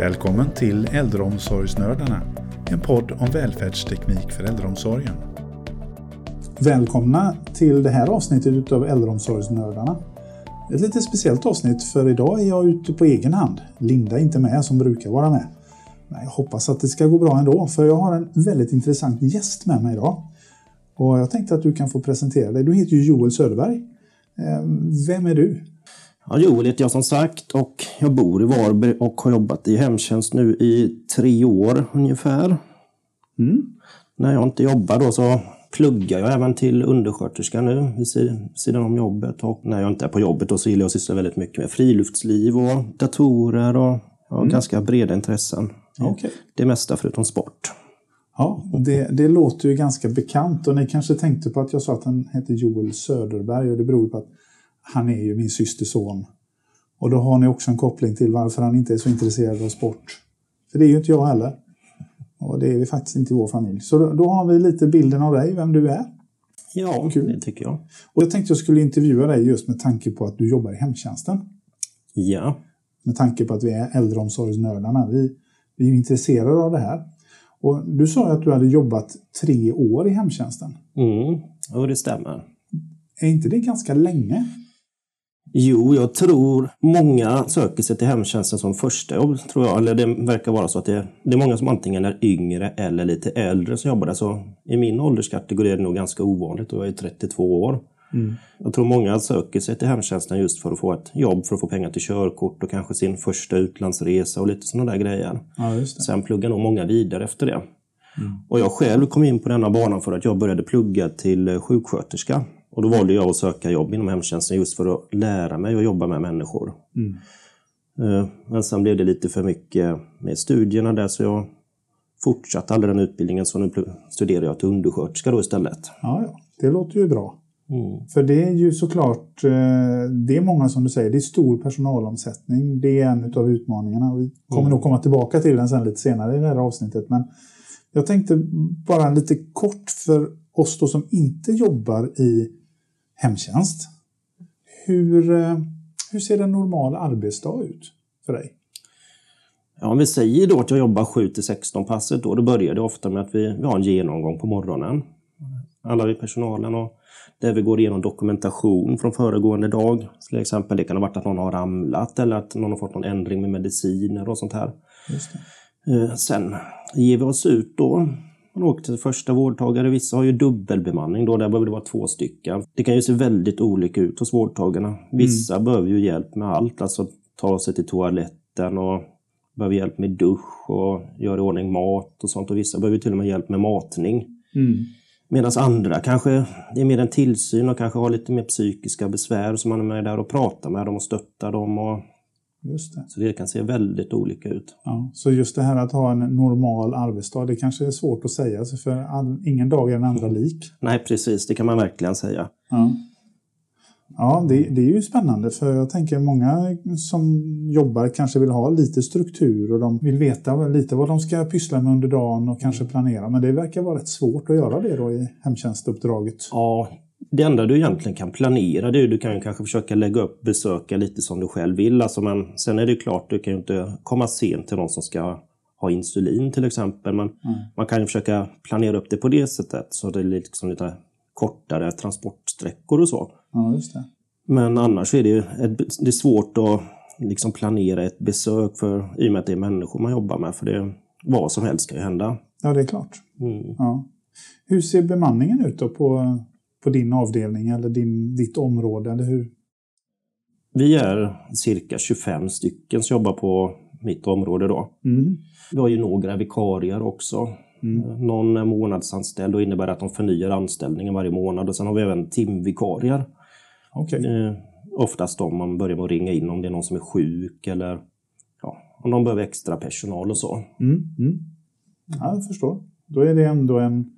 Välkommen till Äldreomsorgsnördarna, en podd om välfärdsteknik för äldreomsorgen. Välkomna till det här avsnittet av Äldreomsorgsnördarna. Ett lite speciellt avsnitt för idag är jag ute på egen hand. Linda är inte med som brukar vara med. Men jag hoppas att det ska gå bra ändå för jag har en väldigt intressant gäst med mig idag. Och jag tänkte att du kan få presentera dig. Du heter ju Joel Söderberg. Ehm, vem är du? Ja, Joel heter jag som sagt och jag bor i Varberg och har jobbat i hemtjänst nu i tre år ungefär. Mm. När jag inte jobbar då så pluggar jag även till undersköterska nu vid sidan om jobbet. Och när jag inte är på jobbet då så gillar jag att syssla väldigt mycket med friluftsliv och datorer och ja, mm. ganska breda intressen. Okay. Det mesta förutom sport. Ja, det, det låter ju ganska bekant och ni kanske tänkte på att jag sa att han heter Joel Söderberg och det beror på att han är ju min systers son. Och då har ni också en koppling till varför han inte är så intresserad av sport. För det är ju inte jag heller. Och det är vi faktiskt inte i vår familj. Så då, då har vi lite bilden av dig, vem du är. Ja, Kul. det tycker jag. Och jag tänkte jag skulle intervjua dig just med tanke på att du jobbar i hemtjänsten. Ja. Med tanke på att vi är äldreomsorgsnördarna. Vi, vi är intresserade av det här. Och du sa att du hade jobbat tre år i hemtjänsten. Mm, och det stämmer. Är inte det ganska länge? Jo, jag tror många söker sig till hemtjänsten som första jobb. Tror jag. Eller det verkar vara så att det, det är många som antingen är yngre eller lite äldre som jobbar där. Så I min ålderskategori är det nog ganska ovanligt och jag är 32 år. Mm. Jag tror många söker sig till hemtjänsten just för att få ett jobb, för att få pengar till körkort och kanske sin första utlandsresa och lite sådana där grejer. Ja, Sen pluggar nog många vidare efter det. Mm. Och jag själv kom in på denna banan för att jag började plugga till sjuksköterska. Och då valde jag att söka jobb inom hemtjänsten just för att lära mig att jobba med människor. Mm. Eh, men sen blev det lite för mycket med studierna där så jag fortsatte aldrig den utbildningen så nu studerar jag till undersköterska då istället. Ja, ja. det låter ju bra. Mm. För det är ju såklart, eh, det är många som du säger, det är stor personalomsättning. Det är en av utmaningarna. Vi kommer mm. nog komma tillbaka till den sen lite senare i det här avsnittet. Men jag tänkte bara lite kort för oss då som inte jobbar i hemtjänst. Hur, eh, hur ser en normal arbetsdag ut för dig? Ja, om vi säger då att jag jobbar 7 till 16 passet då, då börjar det ofta med att vi, vi har en genomgång på morgonen. Alla i personalen och där vi går igenom dokumentation från föregående dag. Till exempel det kan ha varit att någon har ramlat eller att någon har fått någon ändring med mediciner och sånt här. Eh, sen ger vi oss ut då man åker till första vårdtagare. Vissa har ju dubbelbemanning då, där behöver det vara två stycken. Det kan ju se väldigt olika ut hos vårdtagarna. Vissa mm. behöver ju hjälp med allt, alltså ta sig till toaletten och behöver hjälp med dusch och göra i ordning mat och sånt. Och vissa behöver till och med hjälp med matning. Mm. Medan andra kanske det är mer en tillsyn och kanske har lite mer psykiska besvär så man är med där och pratar med dem och stöttar dem och Just det. Så det kan se väldigt olika ut. Ja, så just det här att ha en normal arbetsdag, det kanske är svårt att säga, för all, ingen dag är den andra lik. Nej, precis, det kan man verkligen säga. Ja, ja det, det är ju spännande, för jag tänker många som jobbar kanske vill ha lite struktur och de vill veta lite vad de ska pyssla med under dagen och kanske planera, men det verkar vara rätt svårt att göra det då i hemtjänstuppdraget. Ja, det enda du egentligen kan planera det är du kan ju kanske försöka lägga upp besöka lite som du själv vill. Alltså, men sen är det klart, du kan ju inte komma sent till någon som ska ha insulin till exempel. Men mm. man kan ju försöka planera upp det på det sättet så det är liksom lite kortare transportsträckor och så. Ja, just det. Men annars är det ju det är svårt att liksom planera ett besök för, i och med att det är människor man jobbar med. För det, vad som helst kan ju hända. Ja, det är klart. Mm. Ja. Hur ser bemanningen ut då på på din avdelning eller din, ditt område? Eller hur? Vi är cirka 25 stycken som jobbar på mitt område. Då. Mm. Vi har ju några vikarier också. Mm. Någon är månadsanställd och innebär att de förnyar anställningen varje månad. Och sen har vi även timvikarier. Okay. Eh, oftast om man börjar med att ringa in om det är någon som är sjuk eller ja, om de behöver extra personal och så. Mm. Mm. Ja, jag förstår. Då är det ändå en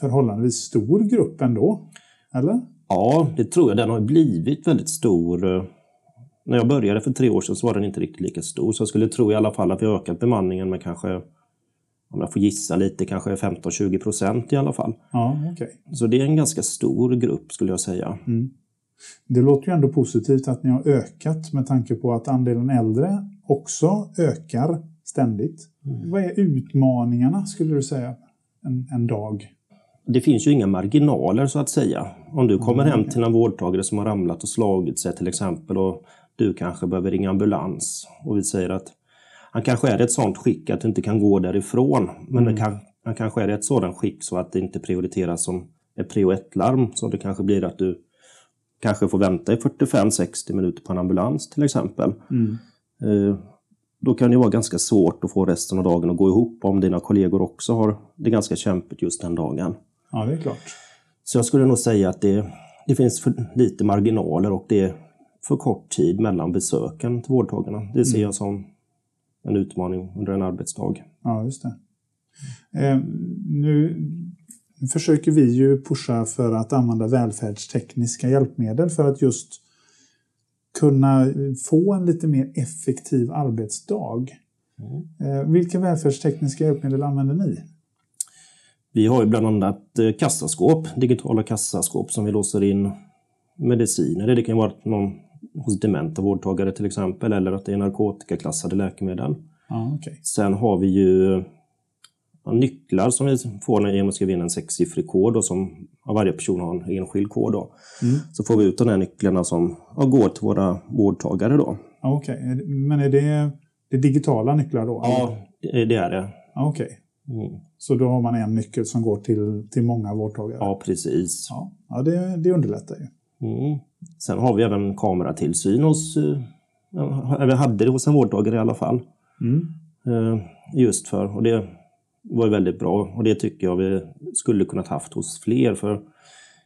förhållandevis stor grupp ändå? Eller? Ja, det tror jag. Den har blivit väldigt stor. När jag började för tre år sedan så var den inte riktigt lika stor. Så jag skulle tro i alla fall att vi har ökat bemanningen med kanske, om jag får gissa lite, kanske 15-20 procent i alla fall. Ja, okay. Så det är en ganska stor grupp skulle jag säga. Mm. Det låter ju ändå positivt att ni har ökat med tanke på att andelen äldre också ökar ständigt. Mm. Vad är utmaningarna skulle du säga en, en dag? Det finns ju inga marginaler så att säga. Om du kommer mm, hem till en vårdtagare som har ramlat och slagit sig till exempel och du kanske behöver ringa ambulans och vi säger att han kanske är i ett sådant skick att du inte kan gå därifrån. Men mm. kan, han kanske är i ett sådant skick så att det inte prioriteras som ett prio 1-larm. Så det kanske blir att du kanske får vänta i 45-60 minuter på en ambulans till exempel. Mm. Eh, då kan det vara ganska svårt att få resten av dagen att gå ihop om dina kollegor också har det ganska kämpigt just den dagen. Ja, det är klart. Så jag skulle nog säga att det, det finns för lite marginaler och det är för kort tid mellan besöken till vårdtagarna. Det ser mm. jag som en utmaning under en arbetsdag. Ja, just det. Eh, nu försöker vi ju pusha för att använda välfärdstekniska hjälpmedel för att just kunna få en lite mer effektiv arbetsdag. Mm. Eh, vilka välfärdstekniska hjälpmedel använder ni? Vi har ju bland annat eh, kassaskåp, digitala kassaskåp som vi låser in mediciner. Det kan vara någon hos dementa vårdtagare till exempel eller att det är narkotikaklassade läkemedel. Ah, okay. Sen har vi ju nycklar som vi får genom att skriva in en sexsiffrig kod och som varje person har en enskild kod. Då. Mm. Så får vi ut de här nycklarna som går till våra vårdtagare. Då. Okej, okay. men är det, det digitala nycklar då? Ja, det är det. Okej. Okay. Mm. Så då har man en nyckel som går till, till många vårdtagare? Ja, precis. Ja, ja det, det underlättar ju. Mm. Sen har vi även kameratillsyn hos, eller hade det hos en vårdtagare i alla fall. Mm. Eh, just för, och det var väldigt bra och det tycker jag vi skulle kunnat haft hos fler. För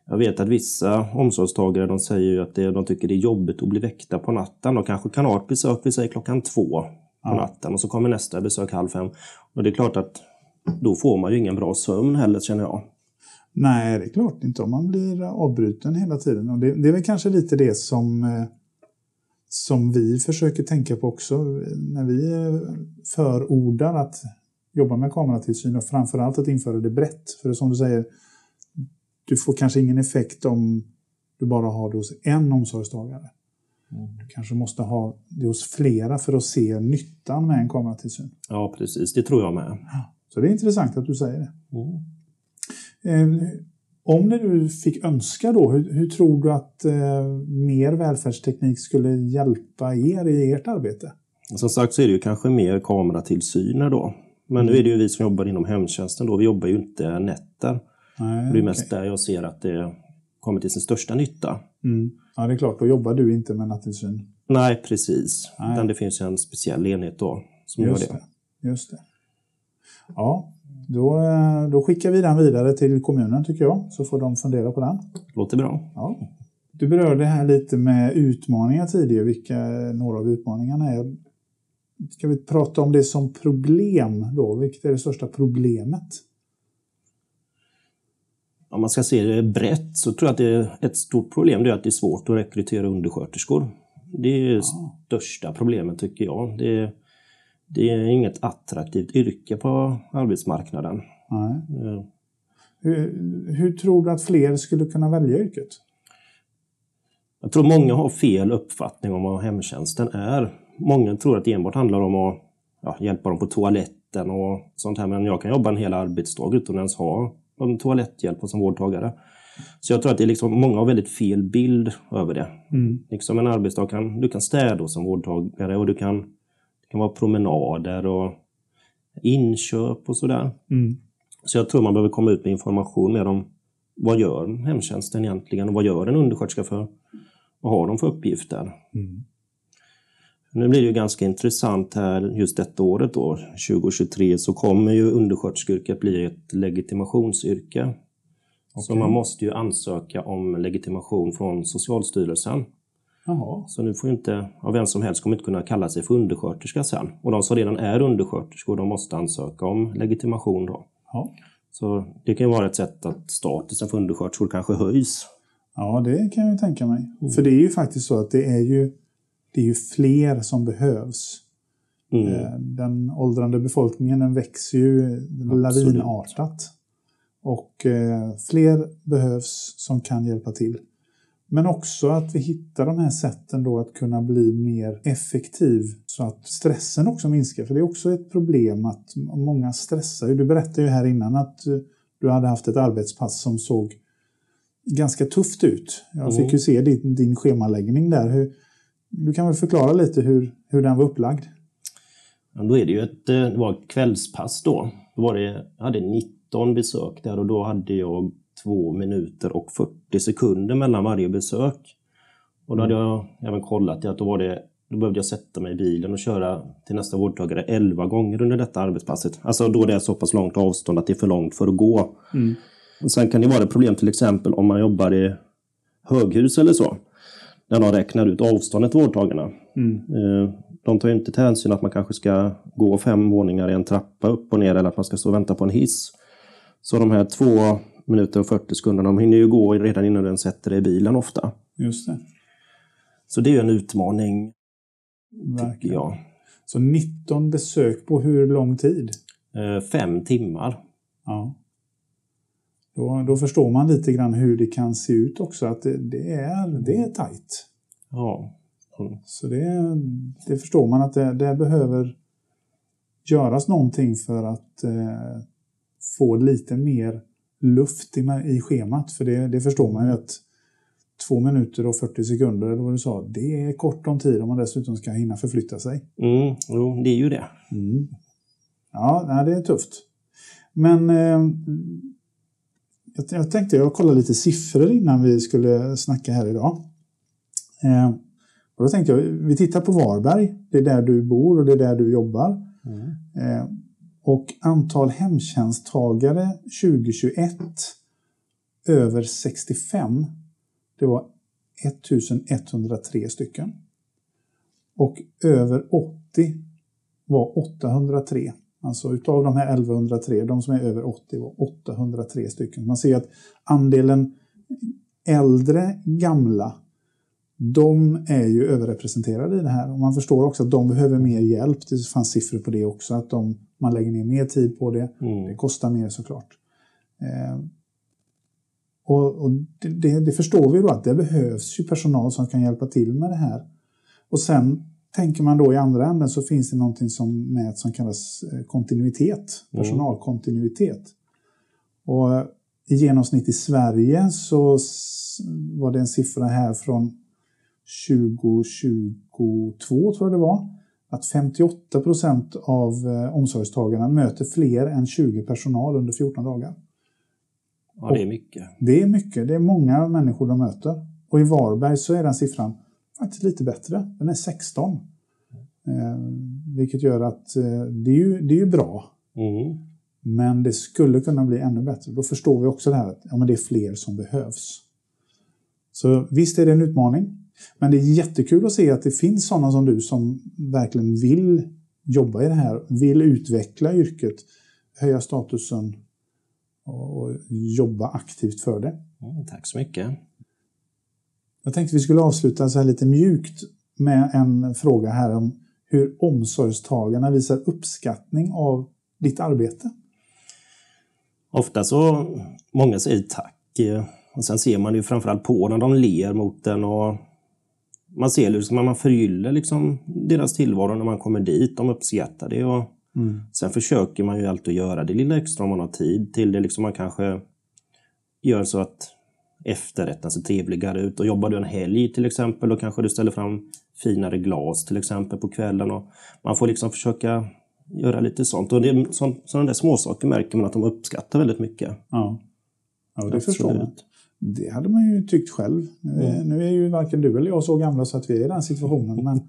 jag vet att vissa omsorgstagare de säger att det, de tycker det är jobbigt att bli väckta på natten. De kanske kan ha ett besök, vi säger klockan två på natten och så kommer nästa besök halv fem. Och det är klart att då får man ju ingen bra sömn heller känner jag. Nej, det är klart inte om man blir avbruten hela tiden. Och det, det är väl kanske lite det som, eh, som vi försöker tänka på också när vi förordar att jobba med kameratillsyn och framförallt att införa det brett. För som du säger, du får kanske ingen effekt om du bara har det hos en omsorgstagare. Mm. Du kanske måste ha det hos flera för att se nyttan med en kameratillsyn. Ja, precis. Det tror jag med. Så det är intressant att du säger det. Mm. Eh, om du fick önska då, hur, hur tror du att eh, mer välfärdsteknik skulle hjälpa er i ert arbete? Som sagt så är det ju kanske mer kameratillsyner då. Men nu är det ju vi som jobbar inom hemtjänsten då. Vi jobbar ju inte nätter. Nej, det är mest okay. där jag ser att det kommer till sin största nytta. Mm. Ja, det är klart. Då jobbar du inte med nattillsyn. Nej, precis. Nej. Utan det finns en speciell enhet då som Just gör det. det. Just det. Ja, då, då skickar vi den vidare till kommunen tycker jag. Så får de fundera på den. Låter bra. Ja. Du berörde här lite med utmaningar tidigare. Vilka några av utmaningarna är. Ska vi prata om det som problem då? Vilket är det största problemet? Om man ska se det brett så tror jag att det är ett stort problem det är att det är svårt att rekrytera undersköterskor. Det är det ja. största problemet tycker jag. Det är, det är inget attraktivt yrke på arbetsmarknaden. Ja. Hur, hur tror du att fler skulle kunna välja yrket? Jag tror många har fel uppfattning om vad hemtjänsten är många tror att det enbart handlar om att ja, hjälpa dem på toaletten och sånt här. Men jag kan jobba en hel arbetsdag utan att ens ha en toaletthjälp som vårdtagare. Så jag tror att det är liksom, många har väldigt fel bild över det. Mm. Liksom en arbetsdag kan, du kan städa som vårdtagare och du kan, det kan vara promenader och inköp och sådär. Mm. Så jag tror man behöver komma ut med information mer om vad gör hemtjänsten egentligen och vad gör en undersköterska för? Vad har de för uppgifter? Mm. Nu blir det ju ganska intressant här just detta året då, 2023, så kommer ju undersköterskeyrket bli ett legitimationsyrke. Okay. Så man måste ju ansöka om legitimation från Socialstyrelsen. Jaha. Så nu får ju inte, ja, vem som helst kommer inte kunna kalla sig för undersköterska sen. Och de som redan är undersköterskor, de måste ansöka om legitimation då. Ja. Så det kan ju vara ett sätt att statusen för undersköterskor kanske höjs. Ja, det kan jag tänka mig. Mm. För det är ju faktiskt så att det är ju det är ju fler som behövs. Mm. Eh, den åldrande befolkningen den växer ju lavinartat. Och eh, fler behövs som kan hjälpa till. Men också att vi hittar de här sätten då att kunna bli mer effektiv så att stressen också minskar. För det är också ett problem att många stressar. Du berättade ju här innan att du hade haft ett arbetspass som såg ganska tufft ut. Jag fick ju se din, din schemaläggning där. Hur, du kan väl förklara lite hur, hur den var upplagd? Ja, då är det ju ett, eh, det var ett kvällspass då. då var det, jag hade 19 besök där och då hade jag två minuter och 40 sekunder mellan varje besök. Och då hade jag även kollat att då, var det, då behövde jag sätta mig i bilen och köra till nästa vårdtagare 11 gånger under detta arbetspasset. Alltså då det är så pass långt avstånd att det är för långt för att gå. Mm. Och sen kan det vara ett problem till exempel om man jobbar i höghus eller så. När de räknar ut avståndet till vårdtagarna. Mm. Eh, de tar inte till hänsyn att man kanske ska gå fem våningar i en trappa upp och ner eller att man ska stå och vänta på en hiss. Så de här två minuter och 40 sekunder, de hinner ju gå redan innan den sätter dig i bilen ofta. Just det. Så det är ju en utmaning, Verkligen. tycker jag. Så 19 besök på hur lång tid? Eh, fem timmar. Ja. Då, då förstår man lite grann hur det kan se ut också, att det, det är, det är tajt. Ja. Mm. Så det, det förstår man att det, det behöver göras någonting för att eh, få lite mer luft i, i schemat. För det, det förstår man ju att två minuter och 40 sekunder, eller vad du sa, det är kort om tid om man dessutom ska hinna förflytta sig. Mm, jo, det är ju det. Mm. Ja, det är tufft. Men eh, jag, jag tänkte, jag kollade lite siffror innan vi skulle snacka här idag. Eh, och då tänkte jag, vi tittar på Varberg, det är där du bor och det är där du jobbar. Mm. Eh, och antal hemtjänsttagare 2021 över 65, det var 1103 stycken. Och över 80 var 803. Alltså utav de här 1103, de som är över 80 var 803 stycken. Man ser att andelen äldre gamla, de är ju överrepresenterade i det här. Och man förstår också att de behöver mer hjälp. Det fanns siffror på det också, att de man lägger ner mer tid på det. Mm. Det kostar mer såklart. Eh, och, och det, det, förstår vi då att det behövs ju personal som kan hjälpa till med det här. Och sen tänker man då i andra änden så finns det någonting som mäts som kallas eh, kontinuitet, mm. personalkontinuitet. Och i genomsnitt i Sverige så var det en siffra här från 2022 tror jag det var att 58 procent av eh, omsorgstagarna möter fler än 20 personal under 14 dagar. Ja, det är mycket. det är mycket. Det är många människor de möter. Och i Varberg så är den siffran faktiskt lite bättre. Den är 16. Eh, vilket gör att eh, det, är ju, det är ju bra. Mm. Men det skulle kunna bli ännu bättre. Då förstår vi också det här att ja, men det är fler som behövs. Så visst är det en utmaning. Men det är jättekul att se att det finns sådana som du som verkligen vill jobba i det här, vill utveckla yrket, höja statusen och jobba aktivt för det. Mm, tack så mycket. Jag tänkte vi skulle avsluta så här lite mjukt med en fråga här om hur omsorgstagarna visar uppskattning av ditt arbete. Ofta så, många säger tack. Och sen ser man det ju framförallt på när de ler mot den och man ser liksom att man förgyller liksom deras tillvaro när man kommer dit. De uppskattar det. Och mm. Sen försöker man ju alltid göra det lilla extra om man har tid till det. Liksom man kanske gör så att efterrätten ser trevligare ut. Och jobbar du en helg till exempel, då kanske du ställer fram finare glas till exempel på kvällen. Och man får liksom försöka göra lite sånt. Och det, så, sådana där småsaker märker man att de uppskattar väldigt mycket. Ja, ja det Absolut. förstår man. Det hade man ju tyckt själv. Mm. Nu är ju varken du eller jag så gamla så att vi är i den situationen. Men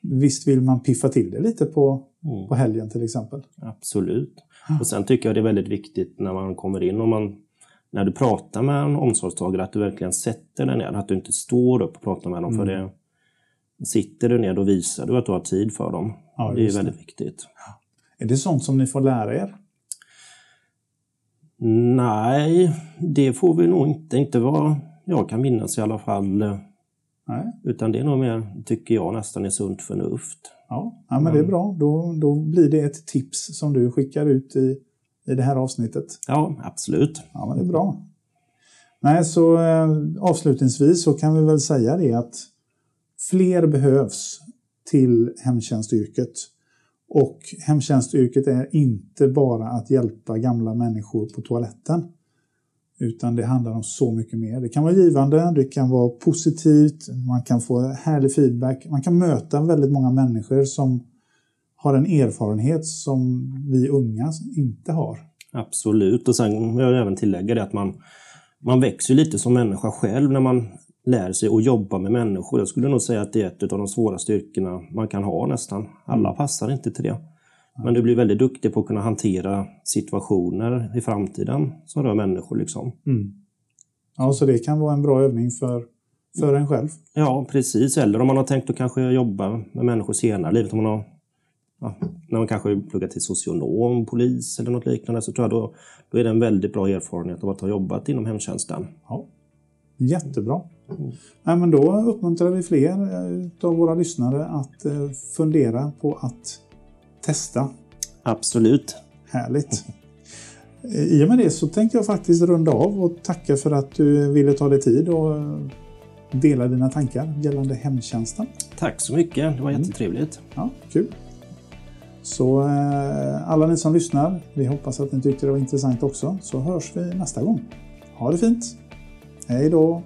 visst vill man piffa till det lite på, mm. på helgen till exempel. Absolut. Och sen tycker jag det är väldigt viktigt när man kommer in och man när du pratar med en omsorgstagare att du verkligen sätter dig ner. Att du inte står upp och pratar med dem. Mm. För det, sitter du ner då visar du att du har tid för dem. Ja, det är väldigt det. viktigt. Är det sånt som ni får lära er? Nej, det får vi nog inte. Inte vad jag kan minnas i alla fall. Nej. Utan det är nog mer, tycker jag, nästan är sunt förnuft. Ja, ja men det är bra. Då, då blir det ett tips som du skickar ut i, i det här avsnittet. Ja, absolut. Ja, men det är bra. Nej, så eh, avslutningsvis så kan vi väl säga det att fler behövs till hemtjänstyrket. Och hemtjänstyrket är inte bara att hjälpa gamla människor på toaletten. Utan det handlar om så mycket mer. Det kan vara givande, det kan vara positivt, man kan få härlig feedback. Man kan möta väldigt många människor som har en erfarenhet som vi unga inte har. Absolut, och sen vill jag även tillägga det att man, man växer lite som människa själv när man lär sig att jobba med människor. Jag skulle nog säga att det är ett av de svåraste yrkena man kan ha nästan. Alla mm. passar inte till det. Men du blir väldigt duktig på att kunna hantera situationer i framtiden som rör människor. Liksom. Mm. Ja, så det kan vara en bra övning för, för en själv? Ja, precis. Eller om man har tänkt att kanske jobba med människor senare i livet. Om man har, ja, när man kanske pluggar till socionom, polis eller något liknande så tror jag då, då är det en väldigt bra erfarenhet av att ha jobbat inom hemtjänsten. Ja. Jättebra. Mm. Ja, men då uppmuntrar vi fler eh, av våra lyssnare att eh, fundera på att testa. Absolut. Härligt. I och med det så tänkte jag faktiskt runda av och tacka för att du ville ta dig tid och dela dina tankar gällande hemtjänsten. Tack så mycket, det var mm. jättetrevligt. Ja, kul. Så eh, alla ni som lyssnar, vi hoppas att ni tyckte det var intressant också, så hörs vi nästa gång. Ha det fint! Hej då!